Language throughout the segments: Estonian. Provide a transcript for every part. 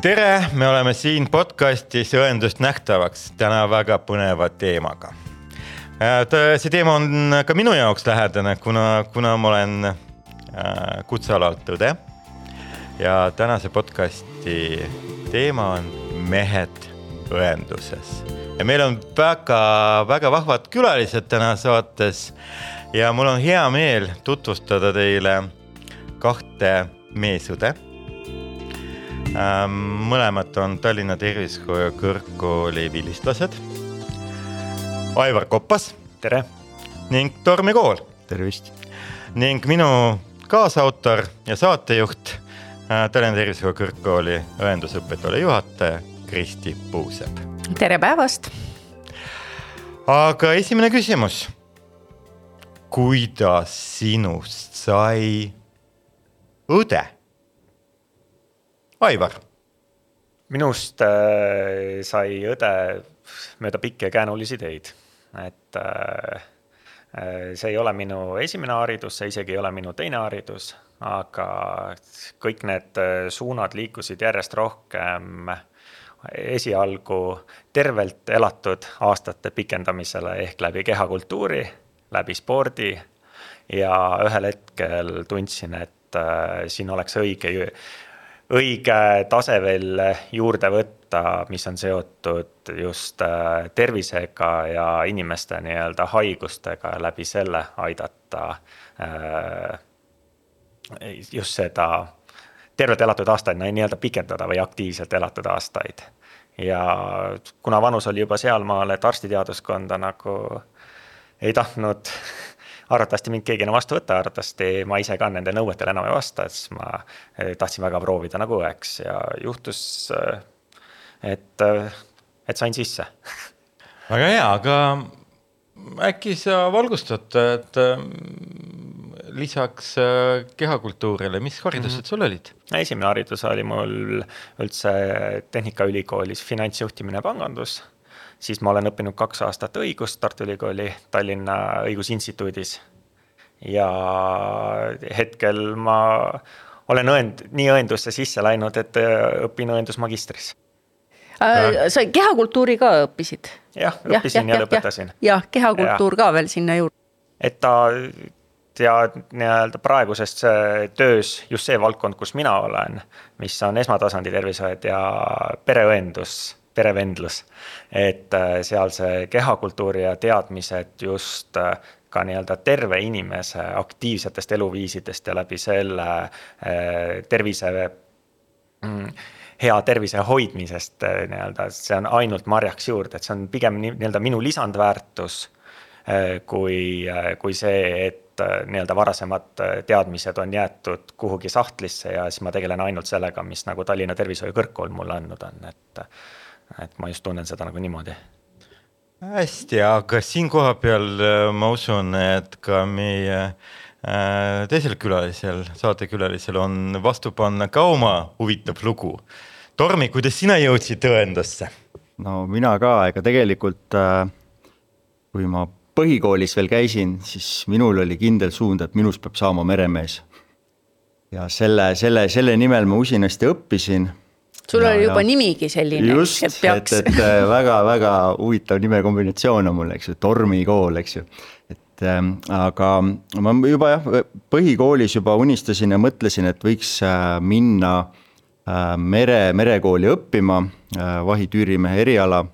tere, me oleme siin podcastis õendust nähtavaks täna väga põneva teemaga. see teema on ka minu jaoks lähedane, kuna, kuna ma olen äh, kutsealalt õde. ja tänase podcasti teema on mehed õenduses ja meil on väga-väga vahvad külalised täna saates ja mul on hea meel tutvustada teile kahte meesõde mõlemad on Tallinna Tervishoiu Kõrgkooli vilistlased. Aivar Koppas. tere. ning Tormi Kool. tervist. ning minu kaasautor ja saatejuht äh, Tallinna Tervishoiu Kõrgkooli õendusõpetuse juhataja Kristi Puusepp. tere päevast. aga esimene küsimus. kuidas sinust sai õde? Aivar. minust äh, sai õde mööda pikki ja käänulisi teid, et äh, äh, see ei ole minu esimene haridus, see isegi ei ole minu teine haridus, aga kõik need äh, suunad liikusid järjest rohkem esialgu tervelt elatud aastate pikendamisele ehk läbi kehakultuuri, läbi spordi ja ühel hetkel tundsin, et äh, siin oleks õige õige tase veel juurde võtta, mis on seotud just äh, tervisega ja inimeste nii-öelda haigustega ja läbi selle aidata äh, just seda tervelt elatud aastaid nii-öelda pikendada või aktiivselt elatud aastaid. ja kuna vanus oli juba sealmaal, et arstiteaduskonda nagu ei tahtnud arvatavasti mind keegi enam vastu võtta, arvatavasti ma ise ka nende nõuetele enam ei vasta, et siis ma eh, tahtsin väga proovida nagu õeks ja juhtus, eh, et, eh, et sain sisse. väga hea, aga äkki sa valgustad, et lisaks kehakultuurile, mis haridused mm -hmm. sul olid? esimene haridus oli mul üldse Tehnikaülikoolis finantsjuhtimine, pangandus siis ma olen õppinud kaks aastat õigust Tartu Ülikooli Tallinna Õigusinstituudis. ja hetkel ma olen õend-, nii õendusse sisse läinud, et äh, õpin õendusmagistris äh,. sa kehakultuuri ka õppisid? jah, õppisin ja, ja, ja lõpetasin. jah, kehakultuur ja. ka veel sinna juurde. et ta ja nii-öelda praeguses töös just see valdkond, kus mina olen, mis on esmatasandi tervishoid ja pereõendus perevendlus. et äh, seal see kehakultuuri ja teadmised just äh, ka nii-öelda terve inimese aktiivsetest eluviisidest ja läbi selle äh, tervise mm, hea tervise hoidmisest nii-öelda, see on ainult marjaks juurde, et see on pigem nii-öelda minu lisandväärtus kui, kui see, et nii-öelda varasemad teadmised on jäetud kuhugi sahtlisse ja siis ma tegelen ainult sellega, mis nagu Tallinna Tervishoiu Kõrgkool mulle andnud on, et et ma just tunnen seda nagu niimoodi. hästi, aga siin kohapeal äh, ma usun, et ka meie äh, teisel külalisel, saatekülalisel on vastu panna ka oma huvitav lugu. Tormi, kuidas sina jõudsid tõendusse? no mina ka, ega tegelikult äh, kui ma põhikoolis veel käisin, siis minul oli kindel suund, et minust peab saama meremees. ja selle, selle, selle nimel ma usinasti õppisin sul ja, oli juba ja. nimigi selline. just, et, et, et väga-väga äh, huvitav nimekombinatsioon on mul, eks ju, tormikool, eks ju. et ähm, aga ma juba jah, põhikoolis juba unistasin ja mõtlesin, et võiks äh, minna äh, mere, merekooli õppima äh,, vahitüürimehe eriala.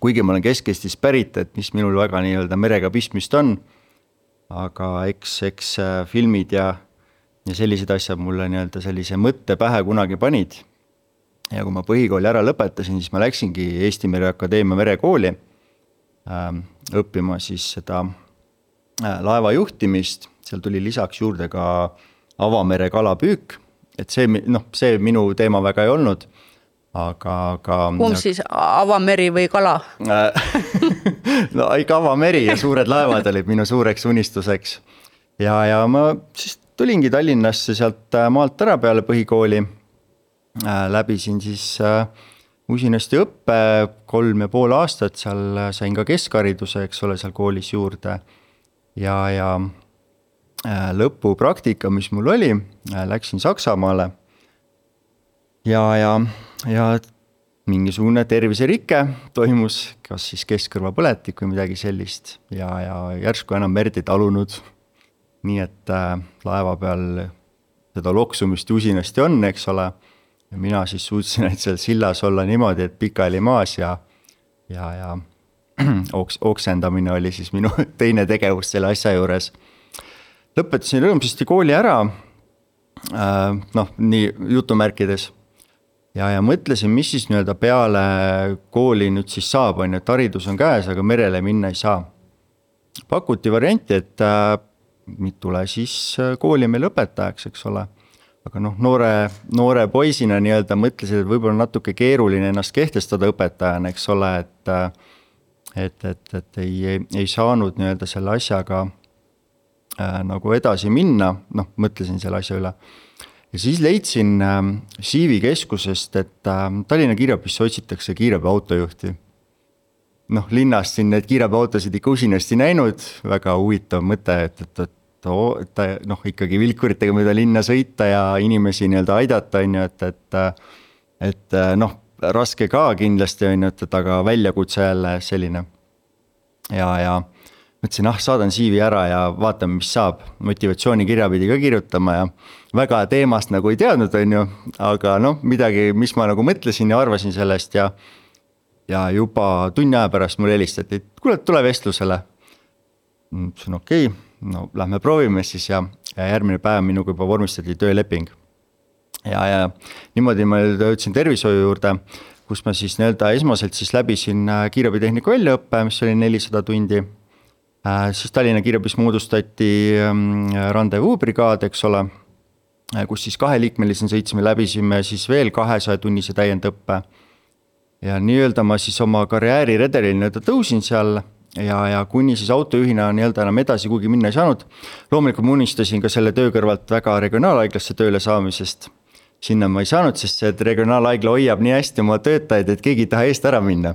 kuigi ma olen Kesk-Eestist pärit, et mis minul väga nii-öelda merega pistmist on. aga eks, eks äh, filmid ja, ja sellised asjad mulle nii-öelda sellise mõtte pähe kunagi panid ja kui ma põhikooli ära lõpetasin, siis ma läksingi Eesti Mereakadeemia merekooli äh, õppima siis seda äh, laeva juhtimist, seal tuli lisaks juurde ka avamere kalapüük, et see noh, see minu teema väga ei olnud, aga, aga. kumb siis, avameri või kala no ikka avameri ja suured laevad olid minu suureks unistuseks. ja, ja ma siis tulingi Tallinnasse sealt äh, maalt ära peale põhikooli Äh, läbisin siis äh, usinasti õppe, kolm ja pool aastat, seal äh, sain ka keskhariduse, eks ole, seal koolis juurde. ja, ja lõpupraktika, mis mul oli, läksin Saksamaale. ja, ja ja mingisugune terviserike toimus, kas siis keskkõrvapõletik või midagi sellist ja, ja järsku enam verd ei talunud. nii et äh, laeva peal seda loksumist usinasti on, eks ole. Ja mina siis suutsin ainult seal sillas olla niimoodi, et pikali maas ja, ja, ja oks-, oksendamine oli siis minu teine tegevus selle asja juures. lõpetasin rõõmsasti kooli ära äh,. noh, nii jutumärkides ja, ja mõtlesin, mis siis nii-öelda peale kooli nüüd siis saab, on ju, et haridus on käes, aga merele minna ei saa. pakuti varianti, et äh, tule siis äh, kooli meil õpetajaks, eks ole. Aga noh, noore, noore poisina nii-öelda mõtlesin, et võib-olla natuke keeruline ennast kehtestada õpetajana, eks ole, et. Et, et, et ei, ei, ei saanud nii-öelda selle asjaga äh, nagu edasi minna, noh, mõtlesin selle asja üle ja siis leidsin äh, Siivi keskusest, et äh, Tallinna kiirabisse otsitakse kiirabiautojuhti. noh, linnast siin neid kiirabiautosid ikka usinasti näinud, väga huvitav mõte, et, et, et oo, et noh, ikkagi vilkuritega mööda linna sõita ja inimesi nii-öelda aidata, on ju, et, et. et noh, raske ka kindlasti on ju, et, et aga väljakutse jälle selline. ja, ja mõtlesin, ah saadan CV ära ja vaatame, mis saab, motivatsioonikirja pidi ka kirjutama ja. väga teemast nagu ei teadnud, on ju, aga noh, midagi, mis ma nagu mõtlesin ja arvasin sellest ja. ja juba tunni aja pärast mulle helistati, et kuule, tule vestlusele. ütlesin okei okay,, no lähme proovime siis ja, ja järgmine päev minuga juba vormistati tööleping. ja, ja niimoodi ma jõudsin tervishoiu juurde kus ma siis nii-öelda esmaselt siis läbisin äh, kiirabitehniku väljaõppe, mis oli nelisada tundi Äh, siis Tallinna kiirabis moodustati ähm, Rendezvous brigaad, eks ole, äh, kus siis kaheliikmelisena sõitsime, läbisime siis veel kahesaja tunnise täiendõppe. ja nii-öelda ma siis oma karjääriredelil nii-öelda tõusin seal ja, ja kuni siis autojuhina nii-öelda enam edasi kuhugi minna ei saanud. loomulikult ma unistasin ka selle töö kõrvalt väga regionaalhaiglasse tööle saamisest. sinna ma ei saanud, sest see regionaalhaigla hoiab nii hästi oma töötajaid, et keegi ei taha eest ära minna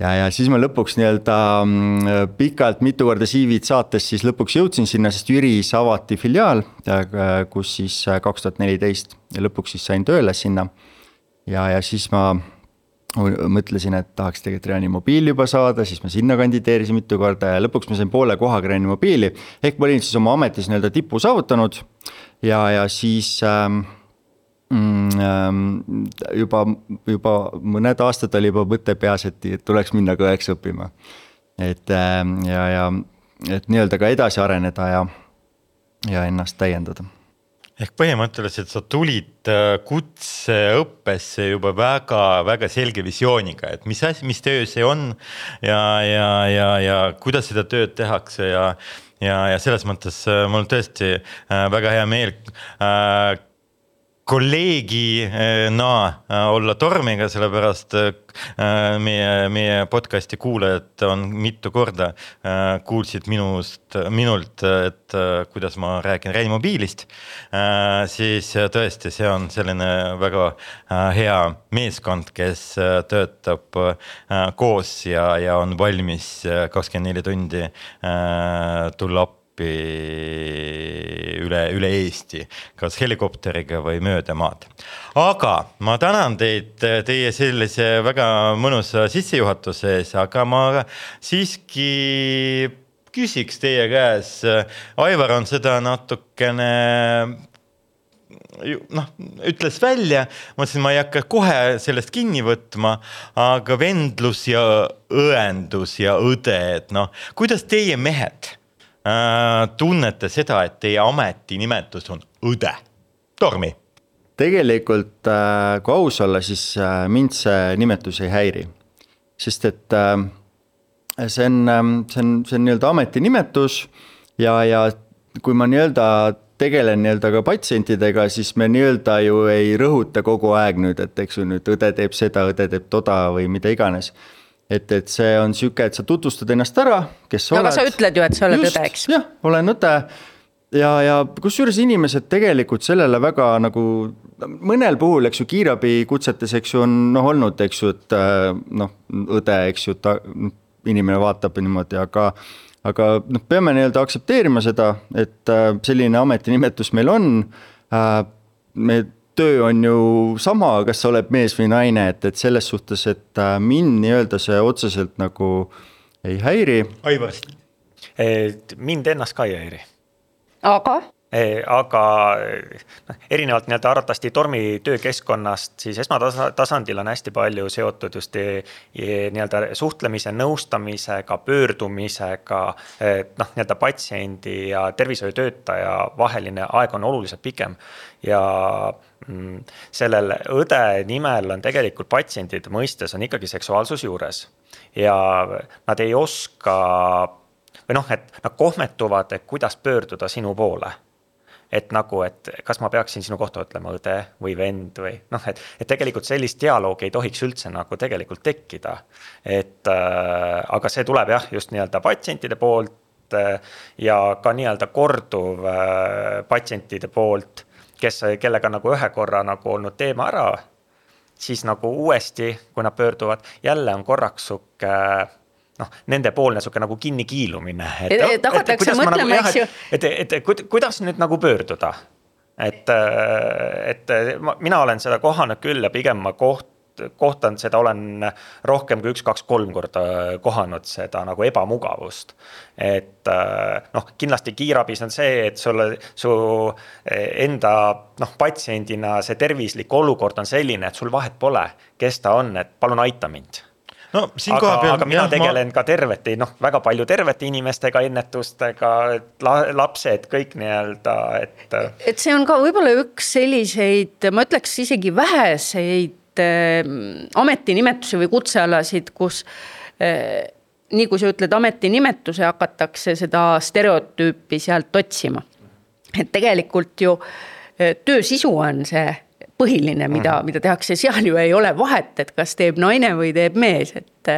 ja, ja siis ma lõpuks nii-öelda mm, pikalt mitu korda CV-d saates siis lõpuks jõudsin sinna, sest Jüris avati filiaal, äh, kus siis äh, kaks tuhat neliteist ja lõpuks siis sain tööle sinna. ja, ja siis ma mõtlesin, et tahaks tegelikult Reanimobiili juba saada, siis ma sinna kandideerisin mitu korda ja lõpuks ma sain poole kohaga Reanimobiili. ehk ma olin siis oma ametis nii-öelda tipu saavutanud ja, ja siis ähm, Mm, ähm, juba, juba mõned aastad oli juba mõte peas, et tuleks minna ka õeks õppima. et ähm, ja, ja et nii-öelda ka edasi areneda ja, ja ennast täiendada ehk põhimõtteliselt sa tulid äh, kutseõppesse juba väga-väga selge visiooniga, et mis asi, mis töö see on ja, ja, ja, ja kuidas seda tööd tehakse ja, ja, ja selles mõttes äh, mul tõesti äh, väga hea meel kolleegina äh, olla Tormiga, sellepärast äh, meie, meie podcast'i kuulajad on mitu korda kuulsid minust, minult, et kuidas ma räägin Reanimobiilist. siis tõesti, see on selline väga hea meeskond, kes töötab koos ja, ja on valmis kakskümmend neli tundi tulla appi appi üle, üle Eesti, kas helikopteriga või mööda maad. aga ma tänan teid teie sellise väga mõnusa sissejuhatuse ees, aga ma siiski küsiks teie käes, Aivar on seda natukene noh, ütles välja, ma mõtlesin, ma ei hakka kohe sellest kinni võtma, aga vendlus ja õendus ja õde, et noh, kuidas teie mehed tunnete seda, et teie ametinimetus on õde? Tormi. tegelikult äh, kui aus olla, siis äh, mind see nimetus ei häiri. sest et see on, ähm, see on, see on nii-öelda ametinimetus ja, ja kui ma nii-öelda tegelen nii-öelda ka patsientidega, siis me nii-öelda ju ei rõhuta kogu aeg nüüd, et eks ju nüüd õde teeb seda, õde teeb toda või mida iganes et, et see on sihuke, et sa tutvustad ennast ära, kes sa oled. aga sa ütled ju, et sa oled Just, õde, eks. jah, olen õde ja, ja kusjuures inimesed tegelikult sellele väga nagu mõnel puhul, eks ju, kiirabikutsetes, eks ju, on noh olnud, eks ju, et äh, noh, õde, eks ju, ta inimene vaatab niimoodi, aga aga noh, peame nii-öelda aktsepteerima seda, et äh, selline ametinimetus meil on. Äh, me töö on ju sama, kas sa oled mees või naine, et, et selles suhtes, et äh, mind nii-öelda see otseselt nagu ei häiri. Aivar. mind ennast ka ei häiri. aga? Aga noh, erinevalt nii-öelda arvatavasti tormi töökeskkonnast, siis esmatasandil on hästi palju seotud just nii-öelda suhtlemise, nõustamisega, pöördumisega. noh, nii-öelda patsiendi ja tervishoiutöötaja vaheline aeg on oluliselt pikem ja mm, sellel õde nimel on tegelikult patsientide mõistes on ikkagi seksuaalsus juures ja nad ei oska või noh, et nad kohmetuvad, et kuidas pöörduda sinu poole et nagu, et kas ma peaksin sinu kohta ütlema õde või vend või noh, et, et tegelikult sellist dialoogi ei tohiks üldse nagu tegelikult tekkida. et äh, aga see tuleb jah, just nii-öelda patsientide poolt äh, ja ka nii-öelda korduv äh, patsientide poolt, kes, kellega nagu ühe korra nagu olnud teema ära, siis nagu uuesti, kui nad pöörduvad, jälle on korraks sihuke äh, noh, nendepoolne sihuke nagu kinnikiilumine. et hakatakse nagu, mõtlema, eks ju. et, et, et kuidas nüüd nagu pöörduda, et, et mina olen seda kohanud küll ja pigem ma koht, kohtan seda, olen rohkem kui üks-kaks-kolm korda kohanud seda nagu ebamugavust. et noh, kindlasti kiirabis on see, et sulle, su enda noh, patsiendina see tervislik olukord on selline, et sul vahet pole, kes ta on, et palun aita mind no siin koha peal. aga mina jah, tegelen ma... ka tervete, noh, väga palju tervete inimestega, ennetustega la,, lapsed, kõik nii-öelda, et. et see on ka võib-olla üks selliseid, ma ütleks isegi väheseid äh, ametinimetusi või kutsealasid, kus äh, nii kui sa ütled ametinimetuse, hakatakse seda stereotüüpi sealt otsima. et tegelikult ju äh, töö sisu on see põhiline, mida mm., mida tehakse, seal ju ei ole vahet, et kas teeb naine või teeb mees, et.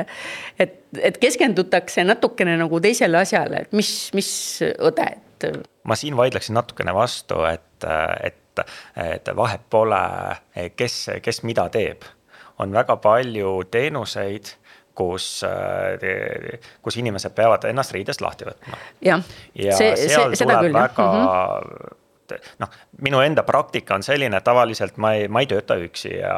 et, et keskendutakse natukene nagu teisele asjale, et mis, mis õde, et. ma siin vaidleksin natukene vastu, et, et, et vahet pole, kes, kes mida teeb. on väga palju teenuseid kus, kus inimesed peavad ennast riidest lahti võtma. ja, ja see, see, tuleb küll, väga mm -hmm noh, minu enda praktika on selline, et tavaliselt ma ei, ma ei tööta üksi ja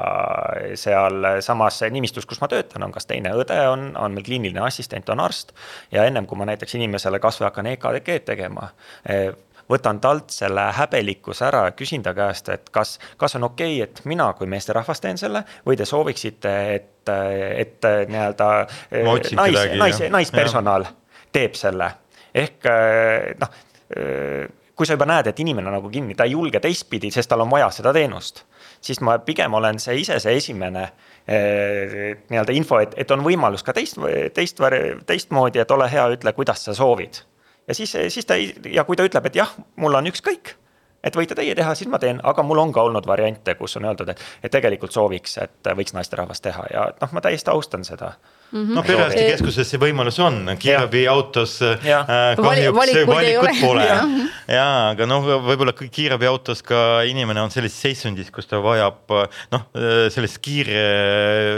sealsamas nimistus, kus ma töötan, on kas teine õde on, on meil kliiniline assistent, on arst. ja ennem kui ma näiteks inimesele kasvõi hakkan EKG-d tegema eh, võtan talt selle häbelikkuse ära ja küsin ta käest, et kas, kas on okei okay,, et mina kui meesterahvas teen selle või te sooviksite, et, et nii-öelda eh, nais, nais, naispersonal teeb selle. ehk eh, noh kui sa juba näed, et inimene on nagu kinni, ta ei julge teistpidi, sest tal on vaja seda teenust, siis ma pigem olen see ise see esimene eh, nii-öelda info, et, et on võimalus ka teist, teist, teistmoodi, et ole hea, ütle, kuidas sa soovid. ja siis, siis ta ja kui ta ütleb, et jah, mul on ükskõik et võite teie teha, siis ma teen, aga mul on ka olnud variante, kus on öeldud, et, et tegelikult sooviks, et võiks naisterahvas teha ja noh, ma täiesti austan seda mm. -hmm. no perearstikeskuses see võimalus on, kiirabiautos äh, kahjuks valikut, valikut pole. ja aga noh, võib-olla kiirabiautos ka inimene on sellises seisundis, kus ta vajab noh, sellest kiire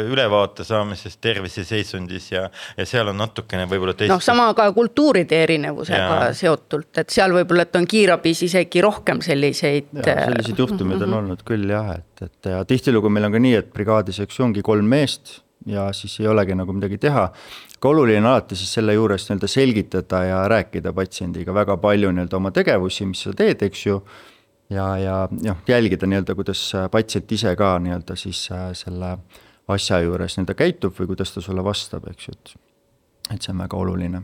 ülevaate saamisest terviseseisundis ja, ja seal on natukene võib-olla teist. noh, sama ka kultuuride erinevusega ja. seotult, et seal võib-olla, et on kiirabis isegi rohkem selliseid. selliseid juhtumeid on mm -hmm. olnud küll jah, et, et ja tihtilugu meil on ka nii, et brigaadis, eks ju, ongi kolm meest ja siis ei olegi nagu midagi teha. aga oluline on alati siis selle juures nii-öelda selgitada ja rääkida patsiendiga väga palju nii-öelda oma tegevusi, mis sa teed, eks ju. ja, ja noh, jälgida nii-öelda, kuidas patsient ise ka nii-öelda siis äh, selle asja juures nii-öelda käitub või kuidas ta sulle vastab, eks ju, et, et see on väga oluline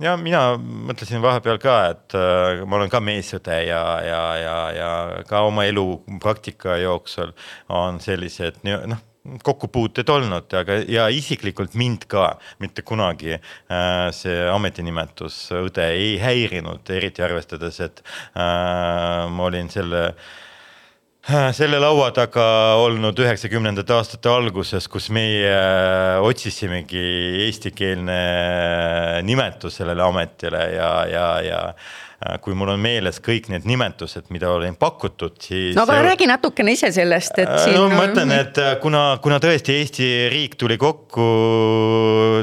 ja mina mõtlesin vahepeal ka, et äh, ma olen ka meesõde ja, ja, ja, ja ka oma elu praktika jooksul on sellised noh kokkupuuted olnud, aga ja isiklikult mind ka mitte kunagi äh, see ametinimetus õde ei häirinud, eriti arvestades, et äh, ma olin selle äh, selle laua taga olnud üheksakümnendate aastate alguses, kus meie otsisimegi eestikeelne nimetus sellele ametile ja, ja, ja kui mul on meeles kõik need nimetused, mida olin pakutud, siis. no aga räägi natukene ise sellest, et siin. no ma ütlen, et kuna, kuna tõesti Eesti riik tuli kokku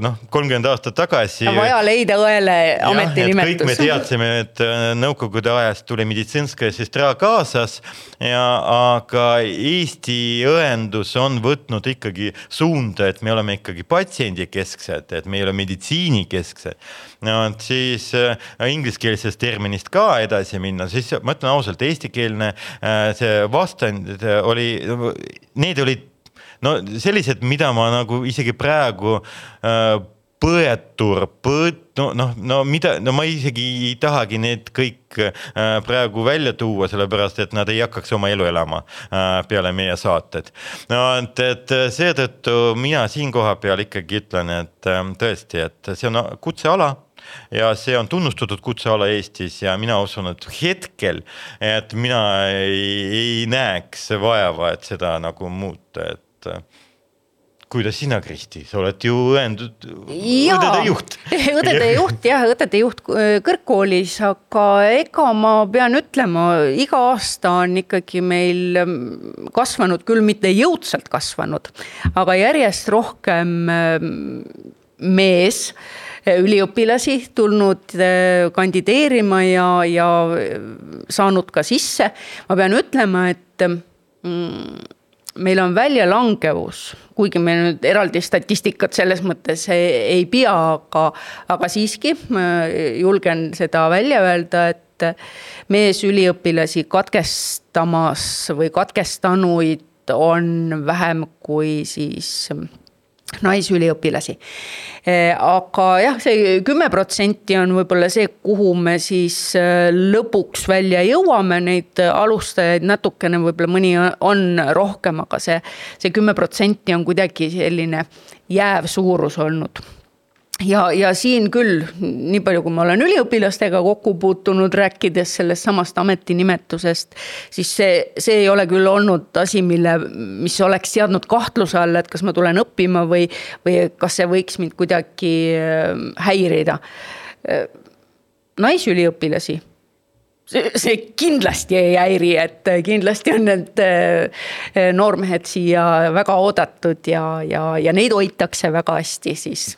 noh, kolmkümmend aastat tagasi. vaja leida õele ametinimetus. kõik me teadsime, et nõukogude ajast tuli meditsinskaja sestra kaasas ja, aga Eesti õendus on võtnud ikkagi suunda, et me oleme ikkagi patsiendikesksed, et me ei ole meditsiinikesksed. no siis äh, ingliskeelsest terminist ka edasi minna, siis ma ütlen ausalt, eestikeelne äh, see vastand oli, need olid no sellised, mida ma nagu isegi praegu äh, põetur, põet-, no noh, no mida, no ma isegi ei tahagi need kõik äh, praegu välja tuua, sellepärast et nad ei hakkaks oma elu elama peale meie saated. no et, et seetõttu mina siin kohapeal ikkagi ütlen, et tõesti, et see on kutseala ja see on tunnustatud kutseala Eestis ja mina usun, et hetkel, et mina ei, ei näeks vaeva, et seda nagu muuta, et kuidas sina, Kristi, sa oled ju õendud, õdede juht. õdede juht jah, õdede juht äh, kõrgkoolis, aga ega ma pean ütlema, iga aasta on ikkagi meil ähm, kasvanud, küll mitte jõudsalt kasvanud, aga järjest rohkem ähm, mees üliõpilasi tulnud äh, kandideerima ja, ja saanud ka sisse. ma pean ütlema, et mm, meil on väljalangevus, kuigi me nüüd eraldi statistikat selles mõttes ei, ei pea, aga, aga siiski julgen seda välja öelda, et meesüliõpilasi katkestamas või katkestanuid on vähem kui siis naisüliõpilasi. Eh, aga jah, see kümme protsenti on võib-olla see, kuhu me siis eh, lõpuks välja jõuame, neid alustajaid natukene, võib-olla mõni on rohkem, aga see, see kümme protsenti on kuidagi selline jääv suurus olnud ja, ja siin küll, nii palju, kui ma olen üliõpilastega kokku puutunud, rääkides sellest samast ametinimetusest, siis see, see ei ole küll olnud asi, mille, mis oleks seadnud kahtluse alla, et kas ma tulen õppima või, või kas see võiks mind kuidagi äh, häirida. Naisüliõpilasi see, see kindlasti ei häiri, et kindlasti on need äh, noormehed siia väga oodatud ja, ja, ja neid hoitakse väga hästi siis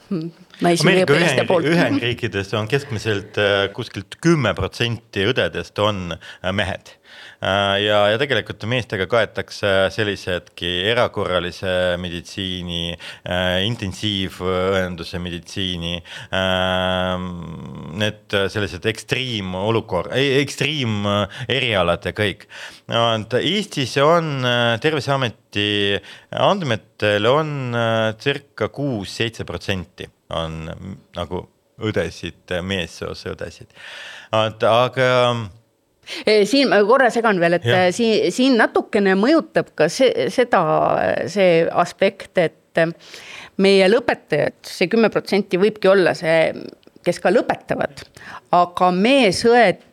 Ameerika Ühendriikides on keskmiselt äh, kuskilt kümme protsenti õdedest on äh, mehed ja, ja tegelikult meestega kaetakse sellisedki erakorralise meditsiini äh,, intensiivõenduse meditsiini äh,. Need sellised ekstriimolukord, ekstriimerialad ja kõik. Eestis on Terviseameti andmetel on circa kuus-seitse protsenti on nagu õdesid, meessoost õdesid, aga siin ma korra segan veel, et ja. siin, siin natukene mõjutab ka see, seda, see aspekt, et meie lõpetajad see, see kümme protsenti võibki olla see, kes ka lõpetavad, aga meesõed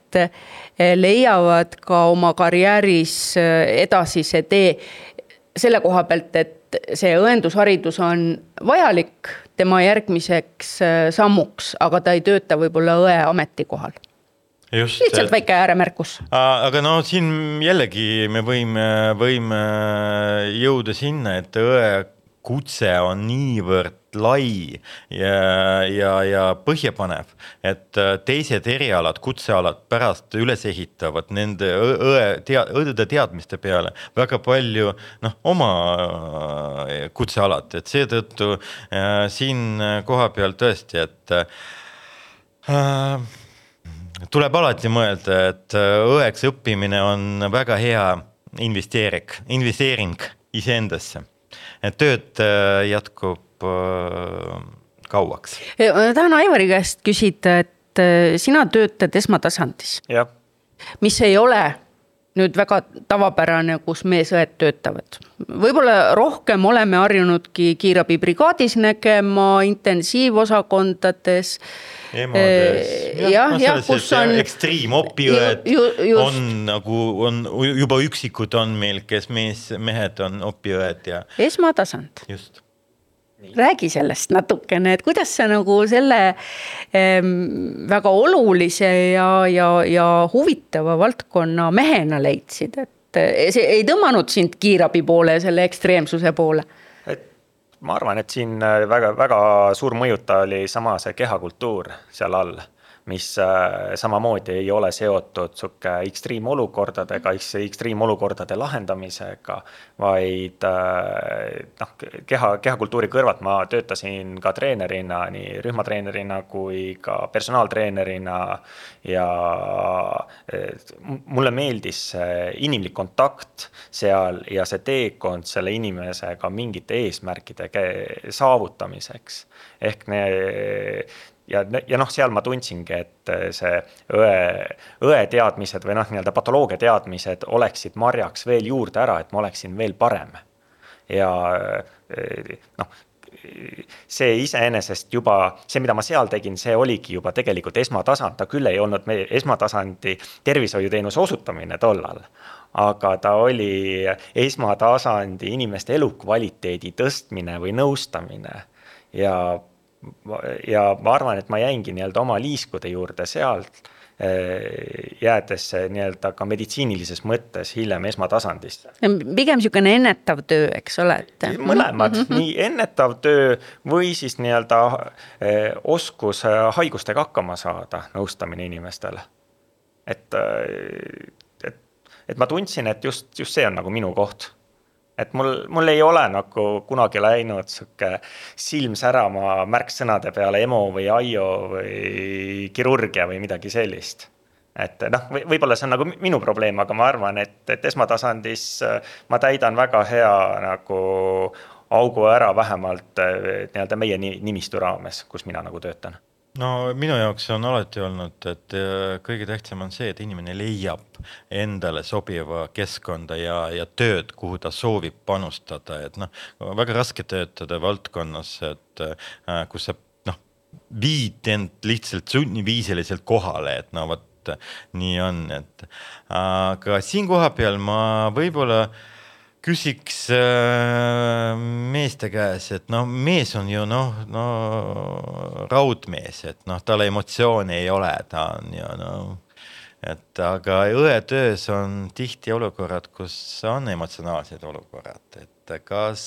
leiavad ka oma karjääris edasise tee selle koha pealt, et see õendusharidus on vajalik tema järgmiseks sammuks, aga ta ei tööta võib-olla õe ametikohal. Lihtsalt väike ääremärkus. aga no siin jällegi me võime, võime jõuda sinna, et õe kutse on niivõrd lai ja, ja, ja põhjapanev, et äh, teised erialad, kutsealad pärast üles ehitavad nende õe tea-, õdede teadmiste peale väga palju noh, oma äh, kutsealad, et seetõttu äh, siin kohapeal tõesti, et äh, tuleb alati mõelda, et õeks õppimine on väga hea investeering, investeering iseendasse, et tööd jätkub äh, kauaks. ma tahan Aivari käest küsida, et äh, sina töötad esmatasandis. mis ei ole nüüd väga tavapärane, kus meesõed töötavad. võib-olla rohkem oleme harjunudki kiirabibrigaadis nägema, intensiivosakondades. Jah, jah, no, jah, kus on. ekstriimopiõed on nagu on juba üksikud on meil, kes mees, mehed on opiõed ja. esmatasand. just räägi sellest natukene, et kuidas sa nagu selle ähm, väga olulise ja, ja, ja huvitava valdkonna mehena leidsid, et eh, see ei tõmmanud sind kiirabi poole selle ekstreemsuse poole? et ma arvan, et siin väga-väga suur mõjutaja oli sama see kehakultuur seal all mis äh, samamoodi ei ole seotud sihuke ekstreemolukordadega, ekstreemolukordade lahendamisega, vaid äh, noh, keha, kehakultuuri kõrvalt ma töötasin ka treenerina, nii rühmatreenerina kui ka personaaltreenerina ja mulle meeldis see inimlik kontakt seal ja see teekond selle inimesega mingite eesmärkide saavutamiseks. ehk ne, ja, ja noh, seal ma tundsingi, et äh, see õe, õe teadmised või noh, nii-öelda patoloogia teadmised oleksid marjaks veel juurde ära, et ma oleksin veel parem. ja äh, noh, see iseenesest juba, see, mida ma seal tegin, see oligi juba tegelikult esmatasand, ta küll ei olnud meie esmatasandi tervishoiuteenuse osutamine tollal aga ta oli esmatasandi inimeste elukvaliteedi tõstmine või nõustamine ja ja ma arvan, et ma jäingi nii-öelda oma liiskude juurde sealt, eh, jäädes nii-öelda ka meditsiinilises mõttes hiljem esmatasandisse. pigem niisugune ennetav töö, eks ole, et. mõlemad mm, -hmm. nii ennetav töö või siis nii-öelda eh, oskus eh, haigustega hakkama saada, nõustamine inimestele. et, et, et ma tundsin, et just, just see on nagu minu koht et mul, mul ei ole nagu kunagi läinud sihuke silm särama märksõnade peale EMO või AIO või kirurgia või midagi sellist. et noh, võib-olla see on nagu minu probleem, aga ma arvan, et, et esmatasandis äh, ma täidan väga hea nagu augu ära vähemalt äh, nii-öelda meie nimistu raames, kus mina nagu töötan no minu jaoks on alati olnud, et äh, kõige tähtsam on see, et inimene leiab endale sobiva keskkonda ja, ja tööd, kuhu ta soovib panustada, et noh, väga raske töötada valdkonnas, et äh, kus sa noh, viid end lihtsalt sunniviisiliselt kohale, et no vot nii on, et aga siin kohapeal ma võib-olla äh, küsiks äh, meeste käes, et noh, mees on ju noh, no raudmees, et noh, tal emotsioone ei ole, ta on ju noh, et aga õe töös on tihti olukorrad, kus on emotsionaalsed olukorrad, et kas,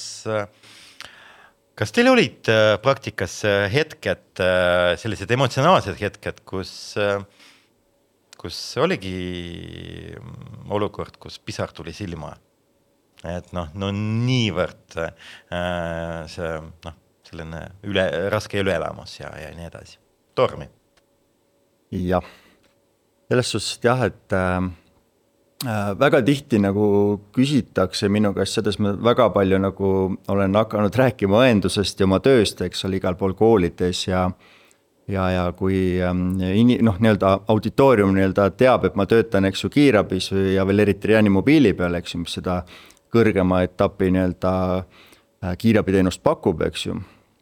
kas teil olid äh, praktikas äh, hetked, äh, sellised emotsionaalsed hetked, kus, kus oligi olukord, kus pisar tuli silma? Et noh, no niivõrd äh, see noh, selline üle, raske üleelamus ja, ja nii edasi, tormi. jah, selles suhtes jah, et äh, äh, väga tihti nagu küsitakse minu käest, selles ma väga palju nagu olen hakanud rääkima õendusest ja oma tööst, eks ole, igal pool koolides ja ja, ja kui ähm, ini-, noh, nii-öelda auditoorium nii-öelda teab, et ma töötan, eks ju, kiirabis ja veel eriti reanimobiili peal, eks ju, mis seda kõrgema etapi nii-öelda äh, kiirabiteenust pakub, eks ju.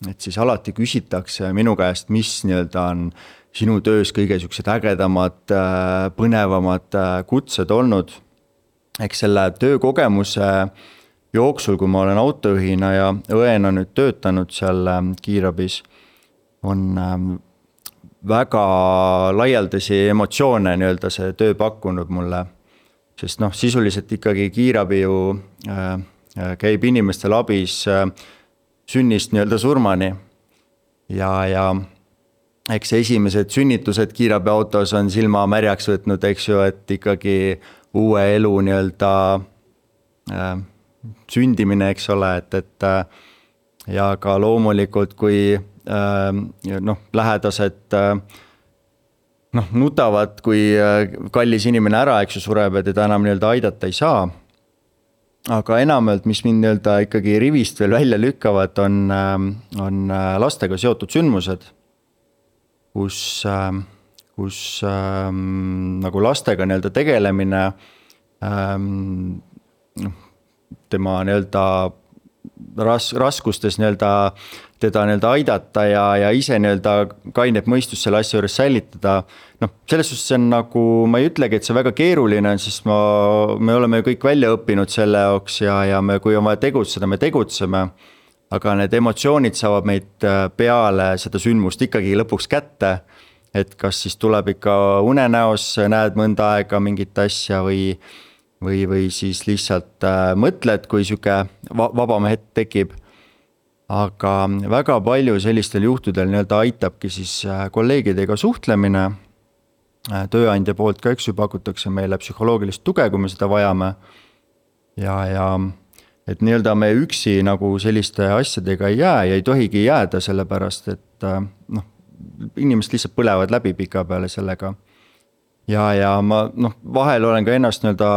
et siis alati küsitakse minu käest, mis nii-öelda on sinu töös kõige siuksed ägedamad, äh, põnevamad äh, kutsed olnud. eks selle töökogemuse jooksul, kui ma olen autojuhina ja õena nüüd töötanud seal kiirabis, on ähm, väga laialdasi emotsioone nii-öelda see töö pakkunud mulle sest noh, sisuliselt ikkagi kiirabi ju äh, äh, käib inimestel abis äh, sünnist nii-öelda surmani. ja, ja eks esimesed sünnitused kiirabiautos on silma märjaks võtnud, eks ju, et ikkagi uue elu nii-öelda äh, sündimine, eks ole, et, et äh, ja ka loomulikult, kui äh, noh, lähedased äh, noh, nutavad, kui äh, kallis inimene ära, eks ju, sureb ja teda enam nii-öelda aidata ei saa. aga enamjaolt, mis mind nii-öelda ikkagi rivist veel välja lükkavad, on, ähm, on äh, lastega seotud sündmused. kus, ähm, kus ähm, nagu lastega nii-öelda tegelemine noh, tema nii-öelda ras-, raskustes nii-öelda teda nii-öelda aidata ja, ja ise nii-öelda kainet mõistust selle asja juures säilitada. noh, selles suhtes see on nagu, ma ei ütlegi, et see väga keeruline on, sest ma, me oleme ju kõik välja õppinud selle jaoks ja, ja me, kui on vaja tegutseda, me tegutseme. aga need emotsioonid saavad meid peale seda sündmust ikkagi lõpuks kätte. et kas siis tuleb ikka unenäos, näed mõnda aega mingit asja või, või, või siis lihtsalt mõtled, kui sihuke vabam hetk tekib aga väga palju sellistel juhtudel nii-öelda aitabki siis äh, kolleegidega suhtlemine. Äh, tööandja poolt ka, eks ju, pakutakse meile psühholoogilist tuge, kui me seda vajame. ja, ja et nii-öelda me üksi nagu selliste asjadega ei jää ja ei tohigi jääda, sellepärast et äh, noh, inimesed lihtsalt põlevad läbi pikapeale sellega. Ja, ja ma noh, vahel olen ka ennast nii-öelda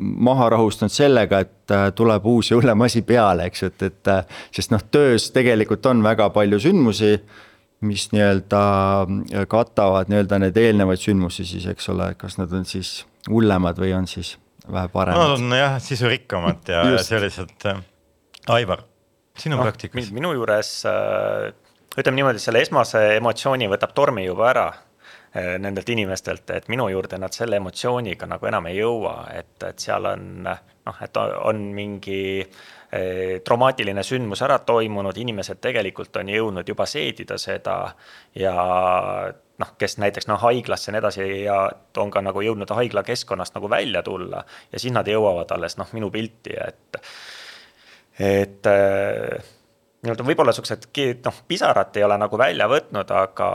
maha rahustanud sellega, et äh, tuleb uus ja hullem asi peale, eks ju, et, et äh, sest noh, töös tegelikult on väga palju sündmusi, mis nii-öelda äh, katavad nii-öelda need eelnevaid sündmusi siis, eks ole, kas nad on siis hullemad või on siis vähe paremad. Nad on jah, sisurikkamad ja, ja sellised. Aivar, sinu no, praktikas? minu juures ütleme niimoodi, selle esmase emotsiooni võtab tormi juba ära nendelt inimestelt, et minu juurde nad selle emotsiooniga nagu enam ei jõua, et, et seal on noh, et on mingi eh, traumaatiline sündmus ära toimunud, inimesed tegelikult on jõudnud juba seedida seda ja noh, kes näiteks noh, haiglasse ja nii edasi ja on ka nagu jõudnud haiglakeskkonnast nagu välja tulla ja siis nad jõuavad alles noh, minu pilti, et, et nii-öelda võib-olla siuksed noh, pisarat ei ole nagu välja võtnud, aga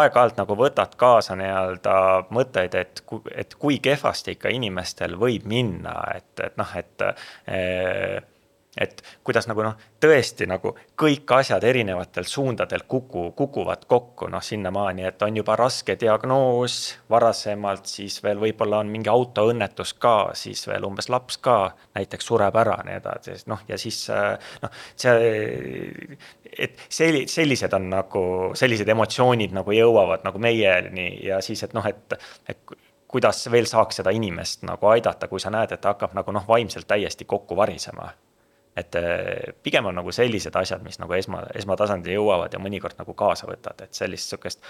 aeg-ajalt nagu võtad kaasa nii-öelda mõtteid, et, et kui kehvasti ikka inimestel võib minna, et, et noh, et et kuidas nagu noh, tõesti nagu kõik asjad erinevatel suundadel kuku, kukuvad kokku noh, sinnamaani, et on juba raske diagnoos. Varasemalt, siis veel võib-olla on mingi autoõnnetus ka, siis veel umbes laps ka näiteks sureb ära, nii edasi, noh ja siis noh, see, et selli-, sellised on nagu, sellised emotsioonid nagu jõuavad nagu meieni ja siis, et noh, et, et kuidas veel saaks seda inimest nagu aidata, kui sa näed, et ta hakkab nagu noh, vaimselt täiesti kokku varisema et äh, pigem on nagu sellised asjad, mis nagu esma, esmatasandil jõuavad ja mõnikord nagu kaasa võtad, et sellist sihukest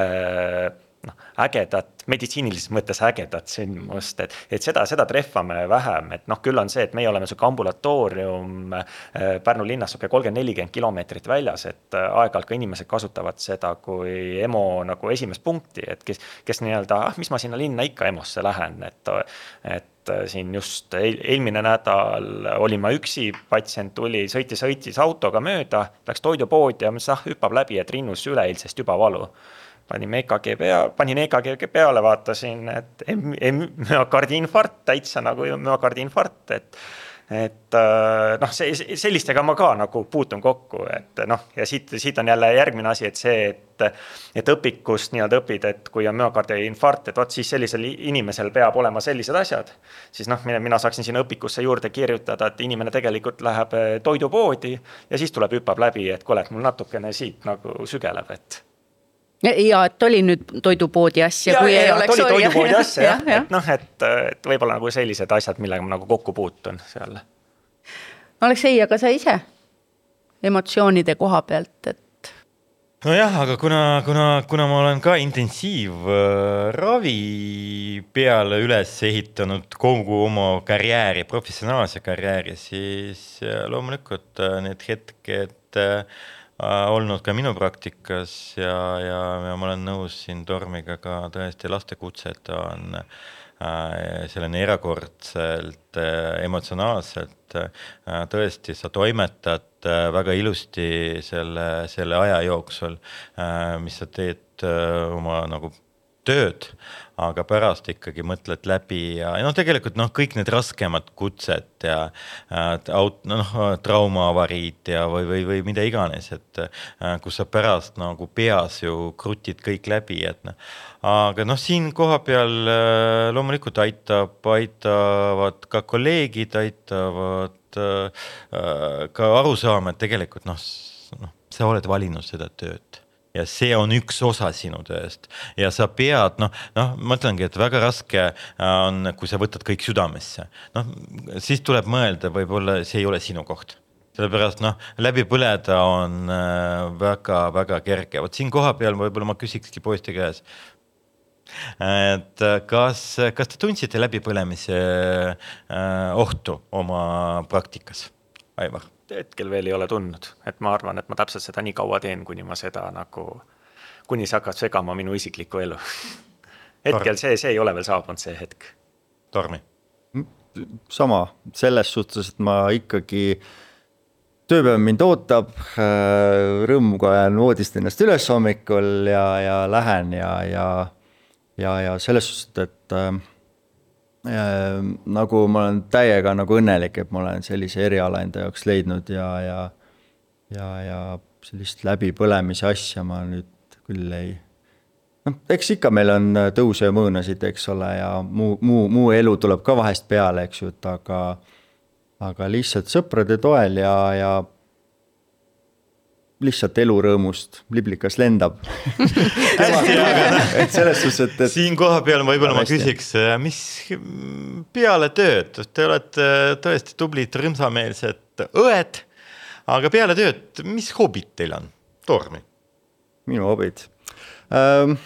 äh, noh, ägedat, meditsiinilises mõttes ägedat sündmust, et, et seda, seda trehvame vähem, et noh, küll on see, et meie oleme sihuke ambulatoorium äh, Pärnu linnas sihuke kolmkümmend, nelikümmend kilomeetrit väljas, et aeg-ajalt ka inimesed kasutavad seda kui EMO nagu esimest punkti, et kes, kes nii-öelda, ah, mis ma sinna linna ikka EMO-sse lähen, et, et et äh, siin just eelmine nädal olin ma üksi, patsient tuli, sõitis, sõitis autoga mööda, läks toidupoodi ja mõtles, ah hüppab läbi, et rinnus üleeilsest juba valu. panime EKG pea, panin EKG peale, vaatasin, et müokardi infarkt, täitsa nagu müokardi infarkt, et et äh, noh, see, sellistega ma ka nagu puutun kokku, et noh, ja siit, siit on jälle järgmine asi, et see, et, et õpikust nii-öelda õpid, et kui on müokardi infarkt, et vot siis sellisel inimesel peab olema sellised asjad. siis noh, mina, mina saaksin sinna õpikusse juurde kirjutada, et inimene tegelikult läheb äh, toidupoodi ja siis tuleb, hüppab läbi, et kuule, et mul natukene siit nagu sügeleb, et ja et oli nüüd toidupoodi asja, kui ja, ei ja, oleks. oli toidupoodi asja jah ja,, et noh, et, et võib-olla nagu sellised asjad, millega ma nagu kokku puutun seal. Aleksei, aga sa ise emotsioonide koha pealt, et? nojah, aga kuna, kuna, kuna ma olen ka intensiivravi peale üles ehitanud kogu oma karjääri, professionaalse karjääri, siis loomulikult need hetked äh, Äh, olnud ka minu praktikas ja, ja, ja ma olen nõus siin Tormiga ka tõesti lastekutse, et ta on äh, selline erakordselt äh, emotsionaalselt äh, tõesti, sa toimetad äh, väga ilusti selle, selle aja jooksul, äh, mis sa teed oma nagu tööd, aga pärast ikkagi mõtled läbi ja, noh, tegelikult noh, kõik need raskemad kutsed ja äh, aut-, noh, traumaavariid ja või, või, või mida iganes, et äh, kus sa pärast nagu peas ju krutid kõik läbi, et noh. aga noh, siin kohapeal äh, loomulikult aitab, aitavad ka kolleegid, aitavad ka aru saama, et tegelikult noh, noh, sa oled valinud seda tööd ja see on üks osa sinu tööst ja sa pead noh, noh, ma ütlengi, et väga raske on, kui sa võtad kõik südamesse, noh siis tuleb mõelda, võib-olla see ei ole sinu koht sellepärast noh, läbi põleda on väga-väga äh, kerge, vot siin kohapeal võib-olla ma küsikski poiste käes. et kas, kas te tundsite läbipõlemise äh, ohtu oma praktikas? Aivar? Hetkel veel ei ole tundnud, et ma arvan, et ma täpselt seda nii kaua teen, kuni ma seda nagu, kuni see hakkab segama minu isiklikku elu hetkel see, see ei ole veel saabunud, see hetk. Tormi? sama, selles suhtes, et ma ikkagi tööpäev mind ootab, äh, rõõmuga jään voodist ennast üles hommikul ja, ja lähen ja, ja, ja, ja selles suhtes, et äh, nagu ma olen täiega nagu õnnelik, et ma olen sellise eriala enda jaoks leidnud ja, ja, ja, ja sellist läbipõlemise asja ma nüüd küll ei noh, eks ikka meil on tõuse ja mõõnasid, eks ole, ja muu, muu, muu elu tuleb ka vahest peale, eks ju, et aga aga lihtsalt sõprade toel ja, ja lihtsalt elurõõmust, liblikas lendab et selles suhtes, et, et. siin kohapeal võib-olla ma küsiks, mis peale tööd, te olete tõesti tublid rõõmsameelsed õed, aga peale tööd, mis hobid teil on, Tormi? minu hobid ähm,?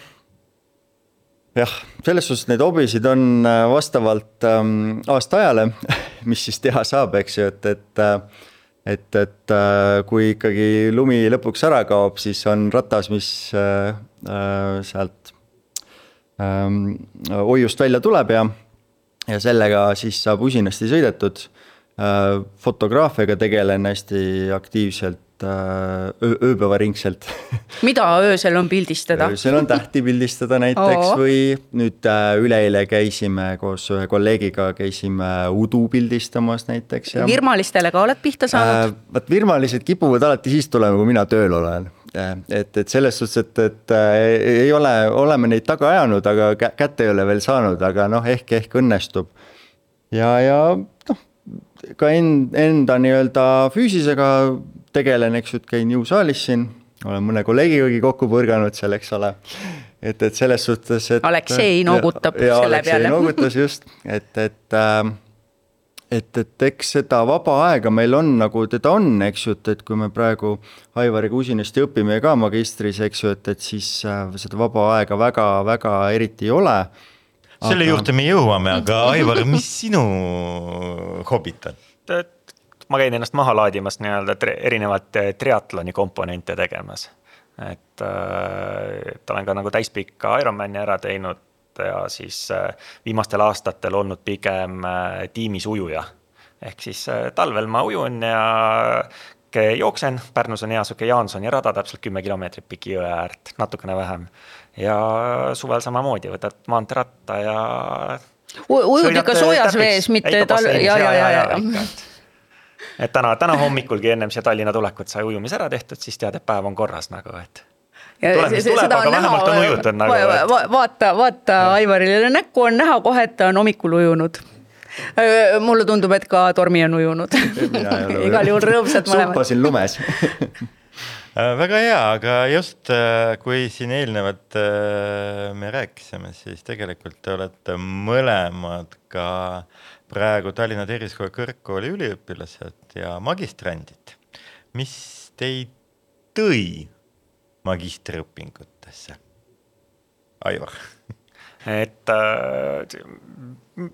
jah, selles suhtes neid hobisid on äh, vastavalt ähm, aastaajale, mis siis teha saab, eks ju, et, et äh, et, et äh, kui ikkagi lumi lõpuks ära kaob, siis on ratas, mis äh, äh, sealt ähm, hoiust välja tuleb ja, ja sellega siis saab usinasti sõidetud äh,. fotograafiaga tegelen hästi aktiivselt Äh, öö, ööpäevaringselt mida öösel on pildistada? öösel on tähti pildistada näiteks Oo. või nüüd äh, üleeile käisime koos ühe kolleegiga, käisime udu pildistamas näiteks. virmalistele ka oled pihta saanud äh,? vot virmalised kipuvad alati siis tulema, kui mina tööl olen äh, et, et selles suhtes, et, et äh, ei ole, oleme neid taga ajanud, aga kätte ei ole veel saanud, aga noh, ehk, ehk õnnestub. ja, ja noh, ka end, enda nii-öelda füüsisega tegelen, eks ju, et käin jõusaalis siin, olen mõne kolleegigagi kokku põrganud seal, eks ole. et, et selles suhtes, et. Aleksei noogutab ja, selle Aleksei peale. noogutas just, et, et äh, et, et eks seda vaba aega meil on nagu teda on, eks ju, et, et kui me praegu Aivariga usinasti õpime ka magistris, eks ju, et, et siis äh, seda vaba aega väga-väga eriti ei ole. Selle aga... juurde me jõuame, aga Aivar, mis sinu hobid on? ma käin ennast maha laadimas nii-öelda erinevate triatloni komponente tegemas. et, äh, et olen ka nagu täispikka Ironmani ära teinud ja siis äh, viimastel aastatel olnud pigem äh, tiimis ujuja. ehk siis talvel ma ujun ja jooksen, Pärnus on hea sihuke Jaansoni rada, täpselt kümme kilomeetrit piki jõe äärt, natukene vähem. Ja suvel samamoodi, võtad maanteeratta ja. ujud ikka soojas vees, mitte talvel, ja, ja, ja, ja, et täna, täna hommikulgi ennem siia Tallinna tulekut sai ujumise ära tehtud, siis tead, et päev on korras nagu, et. tuleb, mis tuleb, vähemalt on ujutud nagu va. Va vaata, vaata Aivarile näkku on näha kohe, et ta on hommikul ujunud mulle tundub, et ka Tormi on ujunud. igal juhul rõõmsad mõlemad. suppasin lumes äh, väga hea, aga just äh, kui siin eelnevalt äh, me rääkisime, siis tegelikult te olete mõlemad ka praegu Tallinna Tervisekooli Kõrgkooli üliõpilased ja magistrandid. mis teid tõi magistriõpingutesse? Aivar et äh,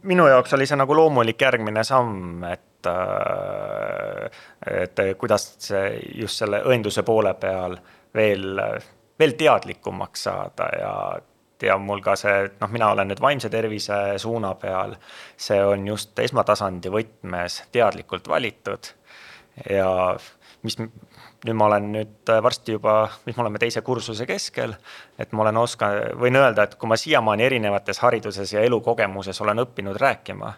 minu jaoks oli see nagu loomulik järgmine samm, et äh,, et kuidas just selle õenduse poole peal veel, veel teadlikumaks saada ja ja mul ka see, noh, mina olen nüüd vaimse tervise suuna peal, see on just esmatasandi võtmes teadlikult valitud. Ja mis nüüd ma olen nüüd varsti juba, mis me oleme teise kursuse keskel, et ma olen oska-, võin öelda, et kui ma siiamaani erinevates hariduses ja elukogemuses olen õppinud rääkima,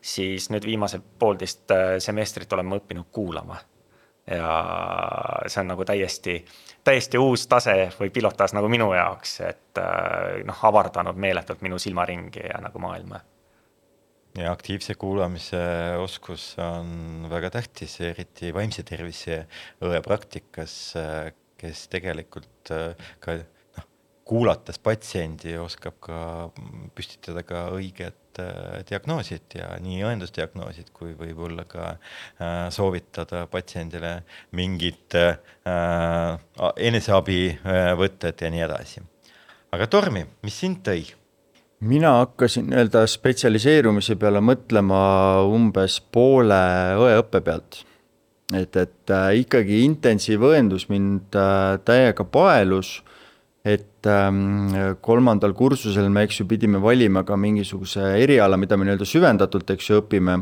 siis nüüd viimased poolteist semestrit olen ma õppinud kuulama ja see on nagu täiesti, täiesti uus tase või pilotaas nagu minu jaoks, et äh, noh, avardanud meeletult minu silmaringi ja nagu maailma. ja aktiivse kuulamise oskus on väga tähtis, eriti vaimse tervise õe praktikas, kes tegelikult äh, ka kuulates patsiendi oskab ka püstitada ka õiget Äh, diagnoosid ja nii õendusdiagnoosid kui võib-olla ka äh, soovitada patsiendile mingit äh, eneseabivõtted ja nii edasi. aga Tormi, mis sind tõi? mina hakkasin nii-öelda spetsialiseerumise peale mõtlema umbes poole õeõppe pealt. et, et ikkagi intensiivõendus mind täiega paelus. Et ähm, kolmandal kursusel me, eks ju, pidime valima ka mingisuguse eriala, mida me nii-öelda süvendatult, eks ju, õpime.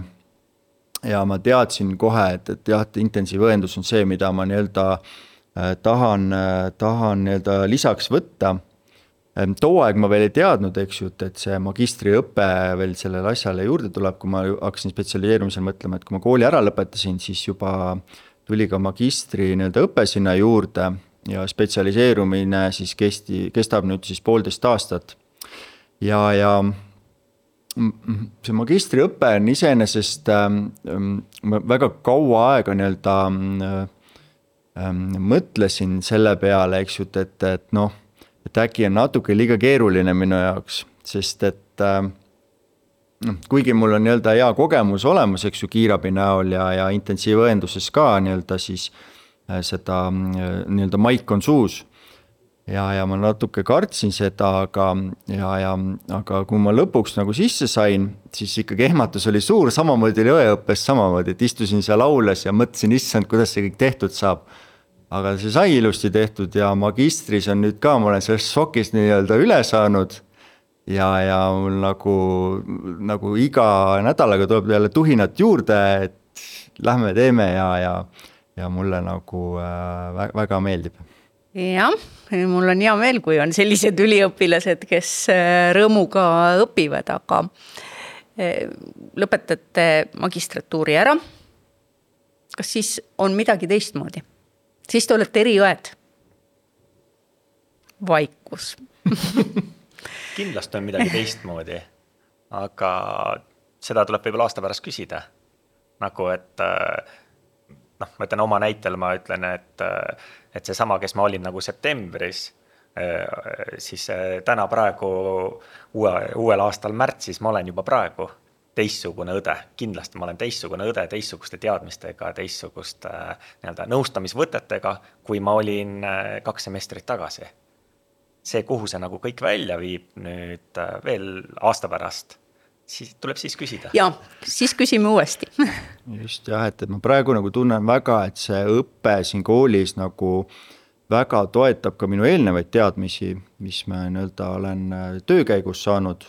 ja ma teadsin kohe, et, et jah, et intensiivõendus on see, mida ma nii-öelda äh, tahan, tahan nii-öelda lisaks võtta. Ehm, too aeg ma veel ei teadnud, eks ju, et, et see magistriõpe veel sellele asjale juurde tuleb, kui ma hakkasin spetsialiseerumisel mõtlema, et kui ma kooli ära lõpetasin, siis juba tuli ka magistri nii-öelda õpe sinna juurde ja spetsialiseerumine siis kesti, kestab nüüd siis poolteist aastat. ja, ja see magistriõpe on iseenesest ähm,, ma väga kaua aega nii-öelda ähm, mõtlesin selle peale, eks ju, et, et noh et äkki on natuke liiga keeruline minu jaoks, sest et äh, noh, kuigi mul on nii-öelda hea kogemus olemas, eks ju, kiirabi näol ja, ja intensiivõenduses ka nii-öelda siis äh, seda äh, nii-öelda maik on suus. ja, ja ma natuke kartsin seda, aga, ja, ja aga kui ma lõpuks nagu sisse sain, siis ikkagi ehmatus oli suur, samamoodi oli õeõppes samamoodi, et istusin seal aules ja mõtlesin, issand, kuidas see kõik tehtud saab aga see sai ilusti tehtud ja magistris on nüüd ka, ma olen sellest šokist nii-öelda üle saanud. ja, ja mul nagu, nagu iga nädalaga tuleb jälle tuhinat juurde, et lähme teeme ja, ja, ja mulle nagu äh, väga meeldib jah, mul on hea meel, kui on sellised üliõpilased, kes äh, rõõmuga õpivad, aga äh, lõpetate magistratuuri ära. kas siis on midagi teistmoodi? siis te olete eriõed. vaikus kindlasti on midagi teistmoodi, aga seda tuleb võib-olla aasta pärast küsida. nagu, et noh, ma ütlen oma näitel, ma ütlen, et, et seesama, kes ma olin nagu septembris, siis täna praegu uue, uuel aastal märtsis ma olen juba praegu teistsugune õde, kindlasti ma olen teistsugune õde teistsuguste teadmistega, teistsuguste nii-öelda nõustamisvõtetega, kui ma olin kaks semestrit tagasi. see, kuhu see nagu kõik välja viib nüüd veel aasta pärast, siis tuleb siis küsida. ja, siis küsime uuesti just jah, et, et ma praegu nagu tunnen väga, et see õpe siin koolis nagu väga toetab ka minu eelnevaid teadmisi, mis ma nii-öelda olen äh, töö käigus saanud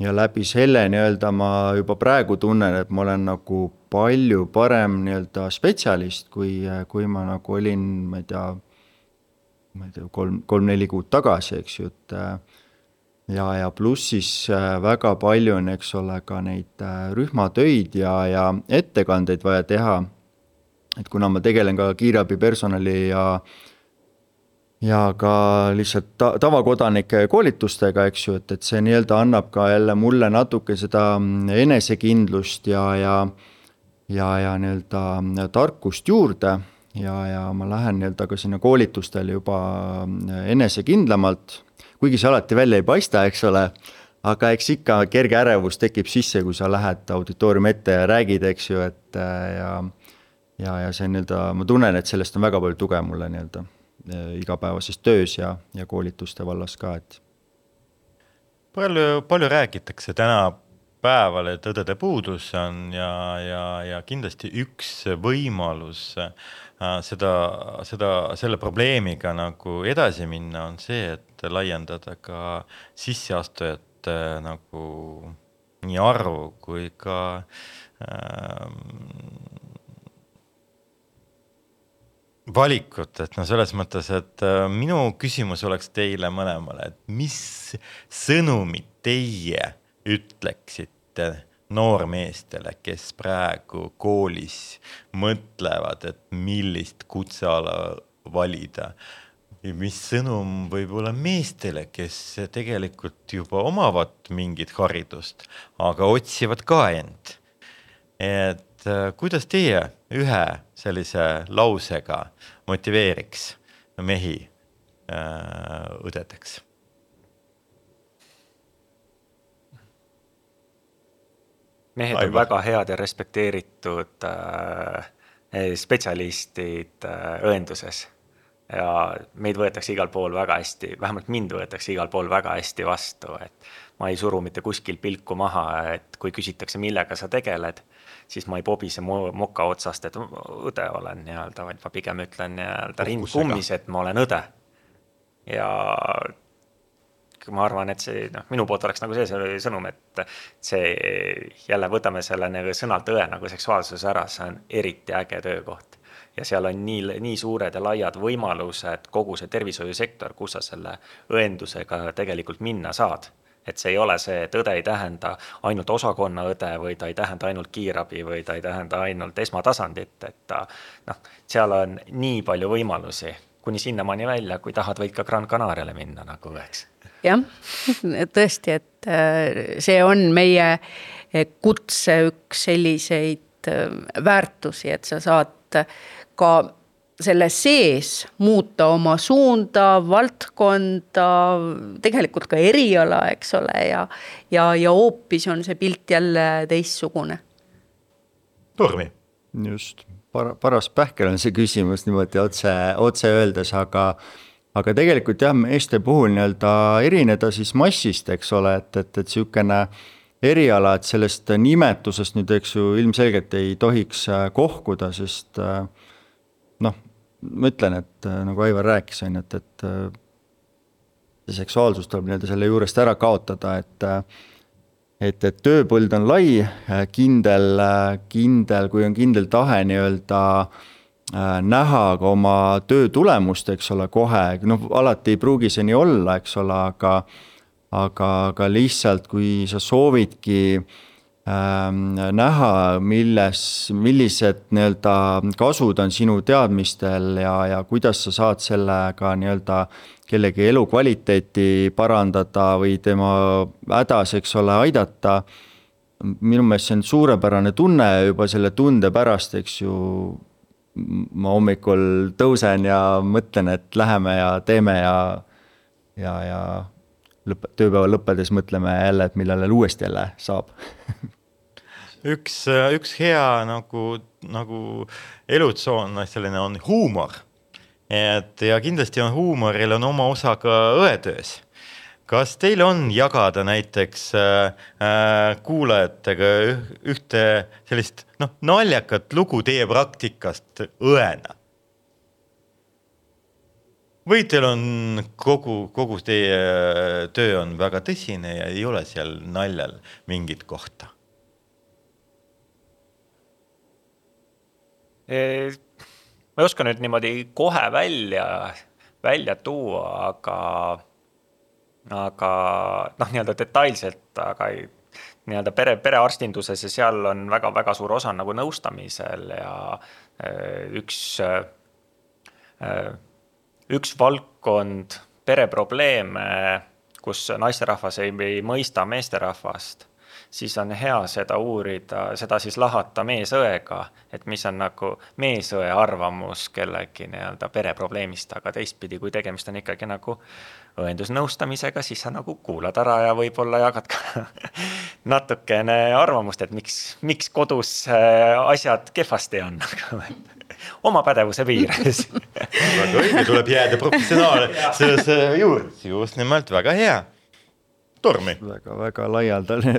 ja läbi selle nii-öelda ma juba praegu tunnen, et ma olen nagu palju parem nii-öelda spetsialist, kui, kui ma nagu olin, ma ei tea, ma ei tea, kolm, kolm-neli kuud tagasi, eks ju, et ja, ja pluss siis äh, väga palju on, eks ole, ka neid äh, rühmatöid ja, ja ettekandeid vaja teha. et kuna ma tegelen ka kiirabi personali ja ja ka lihtsalt ta-, tavakodanike koolitustega, eks ju, et, et see nii-öelda annab ka jälle mulle natuke seda mm, enesekindlust ja, ja ja, ja nii-öelda mm, tarkust juurde ja, ja ma lähen nii-öelda ka sinna koolitustele juba mm, enesekindlamalt, kuigi see alati välja ei paista, eks ole, aga eks ikka kerge ärevus tekib sisse, kui sa lähed auditooriumi ette ja räägid, eks ju, et ja ja, ja see nii-öelda, ma tunnen, et sellest on väga palju tuge mulle nii-öelda Äh, igapäevases töös ja, ja koolituste vallas ka, et. palju, palju räägitakse tänapäeval, et õdede puudus on ja, ja, ja kindlasti üks võimalus äh, seda, seda, selle probleemiga nagu edasi minna, on see, et laiendada ka sisseastujate nagu nii arvu kui ka äh, valikut, et noh, selles mõttes, et äh, minu küsimus oleks teile mõlemale, et mis sõnumit teie ütleksite noormeestele, kes praegu koolis mõtlevad, et millist kutseala valida. mis sõnum võib-olla meestele, kes tegelikult juba omavad mingit haridust, aga otsivad ka end. et äh, kuidas teie ühe sellise lausega motiveeriks mehi äh, õdedeks? Mehed Aivar. on väga head ja respekteeritud äh, spetsialistid äh, õenduses. ja meid võetakse igal pool väga hästi, vähemalt mind võetakse igal pool väga hästi vastu, et ma ei suru mitte kuskil pilku maha, et kui küsitakse, millega sa tegeled, siis ma ei pobise moka otsast, et õde olen nii-öelda, vaid ma pigem ütlen nii-öelda rind kummis, et ma olen õde. ja ma arvan, et see noh, minu poolt oleks nagu see, see sõnum, et see jälle võtame selle nagu sõnalt õe nagu seksuaalsuse ära, see on eriti äge töökoht. ja seal on nii, nii suured ja laiad võimalused, kogu see tervishoiusektor, kus sa selle õendusega tegelikult minna saad et see ei ole see, et õde ei tähenda ainult osakonnaõde või ta ei tähenda ainult kiirabi või ta ei tähenda ainult esmatasandit, et ta noh, seal on nii palju võimalusi kuni sinnamaani välja, kui tahad, võid ka Gran Canariale minna nagu, eks jah, tõesti, et äh, see on meie äh, kutse üks selliseid äh, väärtusi, et sa saad ka selle sees muuta oma suunda, valdkonda, tegelikult ka eriala, eks ole, ja, ja, ja hoopis on see pilt jälle teistsugune. Tormi. just, paras pähkel on see küsimus niimoodi otse, otse öeldes, aga aga tegelikult jah, meeste puhul nii-öelda erineda siis massist, eks ole, et, et, et niisugune eriala, et sellest nimetusest nüüd, eks ju, ilmselgelt ei tohiks äh, kohkuda, sest äh, noh, ma ütlen, et äh, nagu Aivar rääkis, on ju, et, et see seksuaalsus tuleb nii-öelda selle juurest ära kaotada, et et, et tööpõld on lai, kindel, kindel, kui on kindel tahe nii-öelda Äh, näha ka oma töö tulemust, eks ole, kohe, noh, alati ei pruugi see nii olla, eks ole, aga aga, aga lihtsalt, kui sa soovidki ähm, näha, milles, millised nii-öelda kasud on sinu teadmistel ja, ja kuidas sa saad sellega nii-öelda kellegi elukvaliteeti parandada või tema hädas, eks ole, aidata. minu meelest see on suurepärane tunne juba selle tunde pärast, eks ju ma hommikul tõusen ja mõtlen, et läheme ja teeme ja, ja, ja lõpp, tööpäeva lõppedes mõtleme jälle, et millal jälle uuesti jälle saab üks, üks hea nagu, nagu elutsoon, selline on huumor. et ja kindlasti on huumoril on oma osa ka õetöös kas teil on jagada näiteks äh, äh, kuulajatega ühte sellist noh, naljakat lugu teie praktikast õena? või teil on kogu, kogu teie töö on väga tõsine ja ei ole seal naljal mingit kohta? ma ei oska nüüd niimoodi kohe välja, välja tuua, aga aga noh, nii-öelda detailselt, aga ei, nii-öelda pere, perearstinduses ja seal on väga-väga suur osa nagu nõustamisel ja äh, üks, äh, üks valdkond pereprobleeme, kus naisterahvas ei, ei mõista meesterahvast siis on hea seda uurida, seda siis lahata meesõega, et mis on nagu meesõe arvamus kellegi nii-öelda pereprobleemist, aga teistpidi, kui tegemist on ikkagi nagu õendusnõustamisega, siis sa nagu kuulad ära ja võib-olla jagad ka natukene arvamust, et miks, miks kodus äh, asjad kehvasti on oma pädevuse piires väga õige, tuleb jääda professionaalsuse juurde, just nimelt väga hea. Tormi väga,. väga-väga laialdane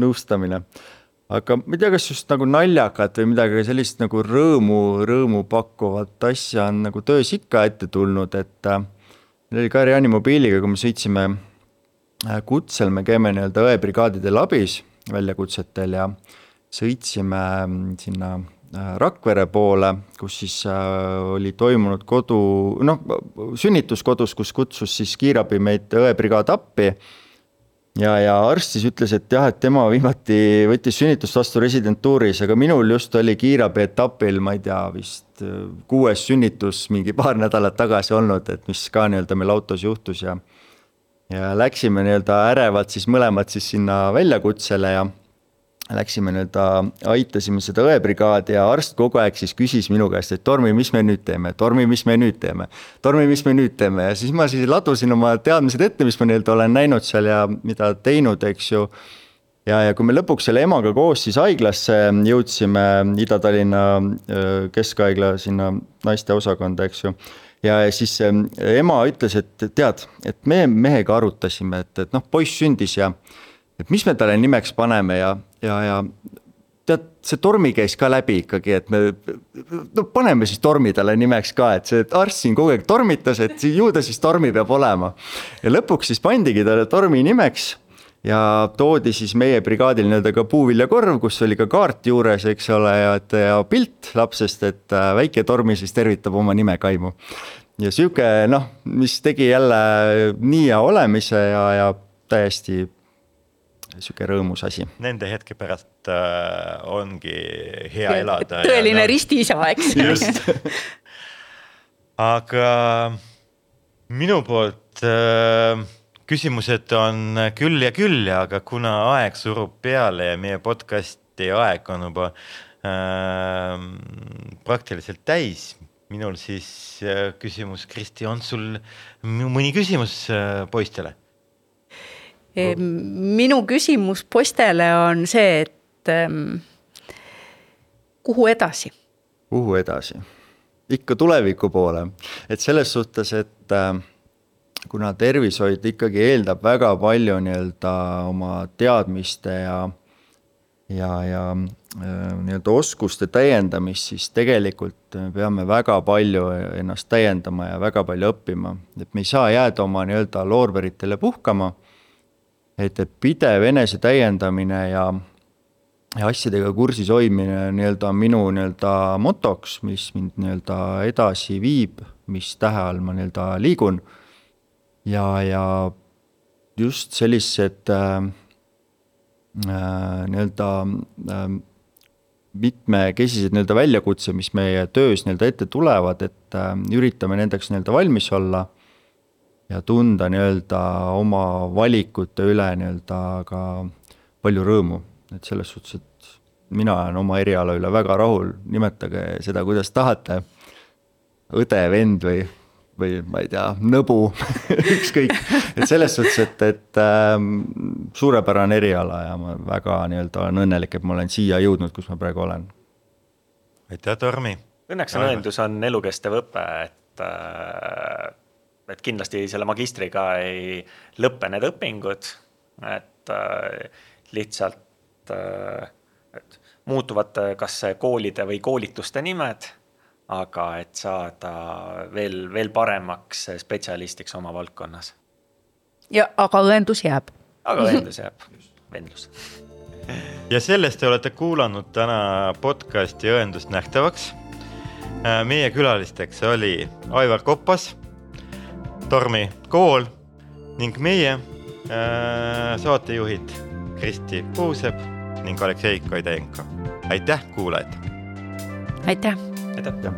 nõustamine. aga ma ei tea, kas just nagu naljakat või midagi sellist nagu rõõmu, rõõmu pakkuvat asja on nagu töös ikka ette tulnud, et äh, meil oli ka reanimobiiliga, kui me sõitsime äh, kutsel, me käime nii-öelda õebrigaadidel abis väljakutsetel ja sõitsime mm, sinna äh, Rakvere poole, kus siis oli toimunud kodu, noh, sünnituskodus, kus kutsus siis kiirabi meid õebrigaad appi ja, ja arst siis ütles, et jah, et tema viimati võttis sünnitust vastu residentuuris, aga minul just oli kiirabi etapil, ma ei tea, vist äh, kuues sünnitus mingi paar nädalat tagasi olnud, et mis ka nii-öelda meil autos juhtus ja ja läksime nii-öelda ärevalt siis mõlemad siis sinna väljakutsele ja läksime nii-öelda, aitasime seda õebrigaadi ja arst kogu aeg siis küsis minu käest, et Tormi, mis me nüüd teeme, Tormi, mis me nüüd teeme, Tormi, mis me nüüd teeme? Ja siis ma siis ladusin oma teadmised ette, mis ma nii-öelda olen näinud seal ja mida teinud, eks ju. ja, ja kui me lõpuks selle emaga koos siis haiglasse jõudsime, Ida-Tallinna keskhaigla sinna naisteosakonda, eks ju. Ja siis ema ütles, et tead, et me mehega arutasime, et, et noh, poiss sündis ja et mis me talle nimeks paneme ja, ja, ja tead, see Tormi käis ka läbi ikkagi, et me no paneme siis Tormi talle nimeks ka, et see arst siin kogu aeg tormitas, et ju ta siis Tormi peab olema. ja lõpuks siis pandigi talle Tormi nimeks ja toodi siis meie brigaadil nii-öelda ka puuviljakorv, kus oli ka kaart juures, eks ole, ja, ja pilt lapsest, et äh, väike Tormi siis tervitab oma nimekaimu. ja sihuke noh, mis tegi jälle nii hea olemise ja, ja täiesti sihuke rõõmus asi. Nende hetke pärast äh, ongi hea elada. tõeline ja, no, ristiisa, eks. just aga minu poolt äh, küsimused on küll ja küll, aga kuna aeg surub peale ja meie podcast'i aeg on juba äh, praktiliselt täis, minul siis äh, küsimus, Kristi, on sul mõni küsimus äh, poistele? Minu küsimus poistele on see, et ähm, kuhu edasi? kuhu edasi? ikka tuleviku poole, et selles suhtes, et äh, kuna tervishoid ikkagi eeldab väga palju nii-öelda oma teadmiste ja ja, ja nii-öelda oskuste täiendamist, siis tegelikult me peame väga palju ennast täiendama ja väga palju õppima, et me ei saa jääda oma nii-öelda loorberitele puhkama. Et, et pidev enese täiendamine ja, ja asjadega kursis hoidmine nii-öelda minu nii-öelda motoks, mis mind nii-öelda edasi viib, mis tähe all ma nii-öelda liigun. Ja, ja just sellised äh, äh, nii-öelda äh, mitmekesised nii-öelda väljakutse, mis meie töös nii-öelda ette tulevad, et äh, üritame nendeks nii-öelda valmis olla ja tunda nii-öelda oma valikute üle nii-öelda ka palju rõõmu, et selles suhtes, et mina olen oma eriala üle väga rahul, nimetage seda, kuidas tahate. õde, vend või või ma ei tea, nõbu ükskõik, et selles suhtes, et, et äh, suurepärane eriala ja ma väga nii-öelda olen õnnelik, et ma olen siia jõudnud, kus ma praegu olen. aitäh, Tormi! Õnneks on õendus, on elukestev õpe, et äh, et kindlasti selle magistriga ei lõppe need õpingud, et äh, lihtsalt äh, et muutuvad kas koolide või koolituste nimed aga et saada veel, veel paremaks spetsialistiks oma valdkonnas. ja, aga õendus jääb. aga õendus jääb, vendlus. ja sellest te olete kuulanud täna podcasti Õendust nähtavaks. Äh, meie külalisteks oli Aivar Koppas, Tormi Kool ning meie äh, saatejuhid Kristi Puusepp ning Aleksei Kaidenko. aitäh kuulajad! aitäh! aitäh!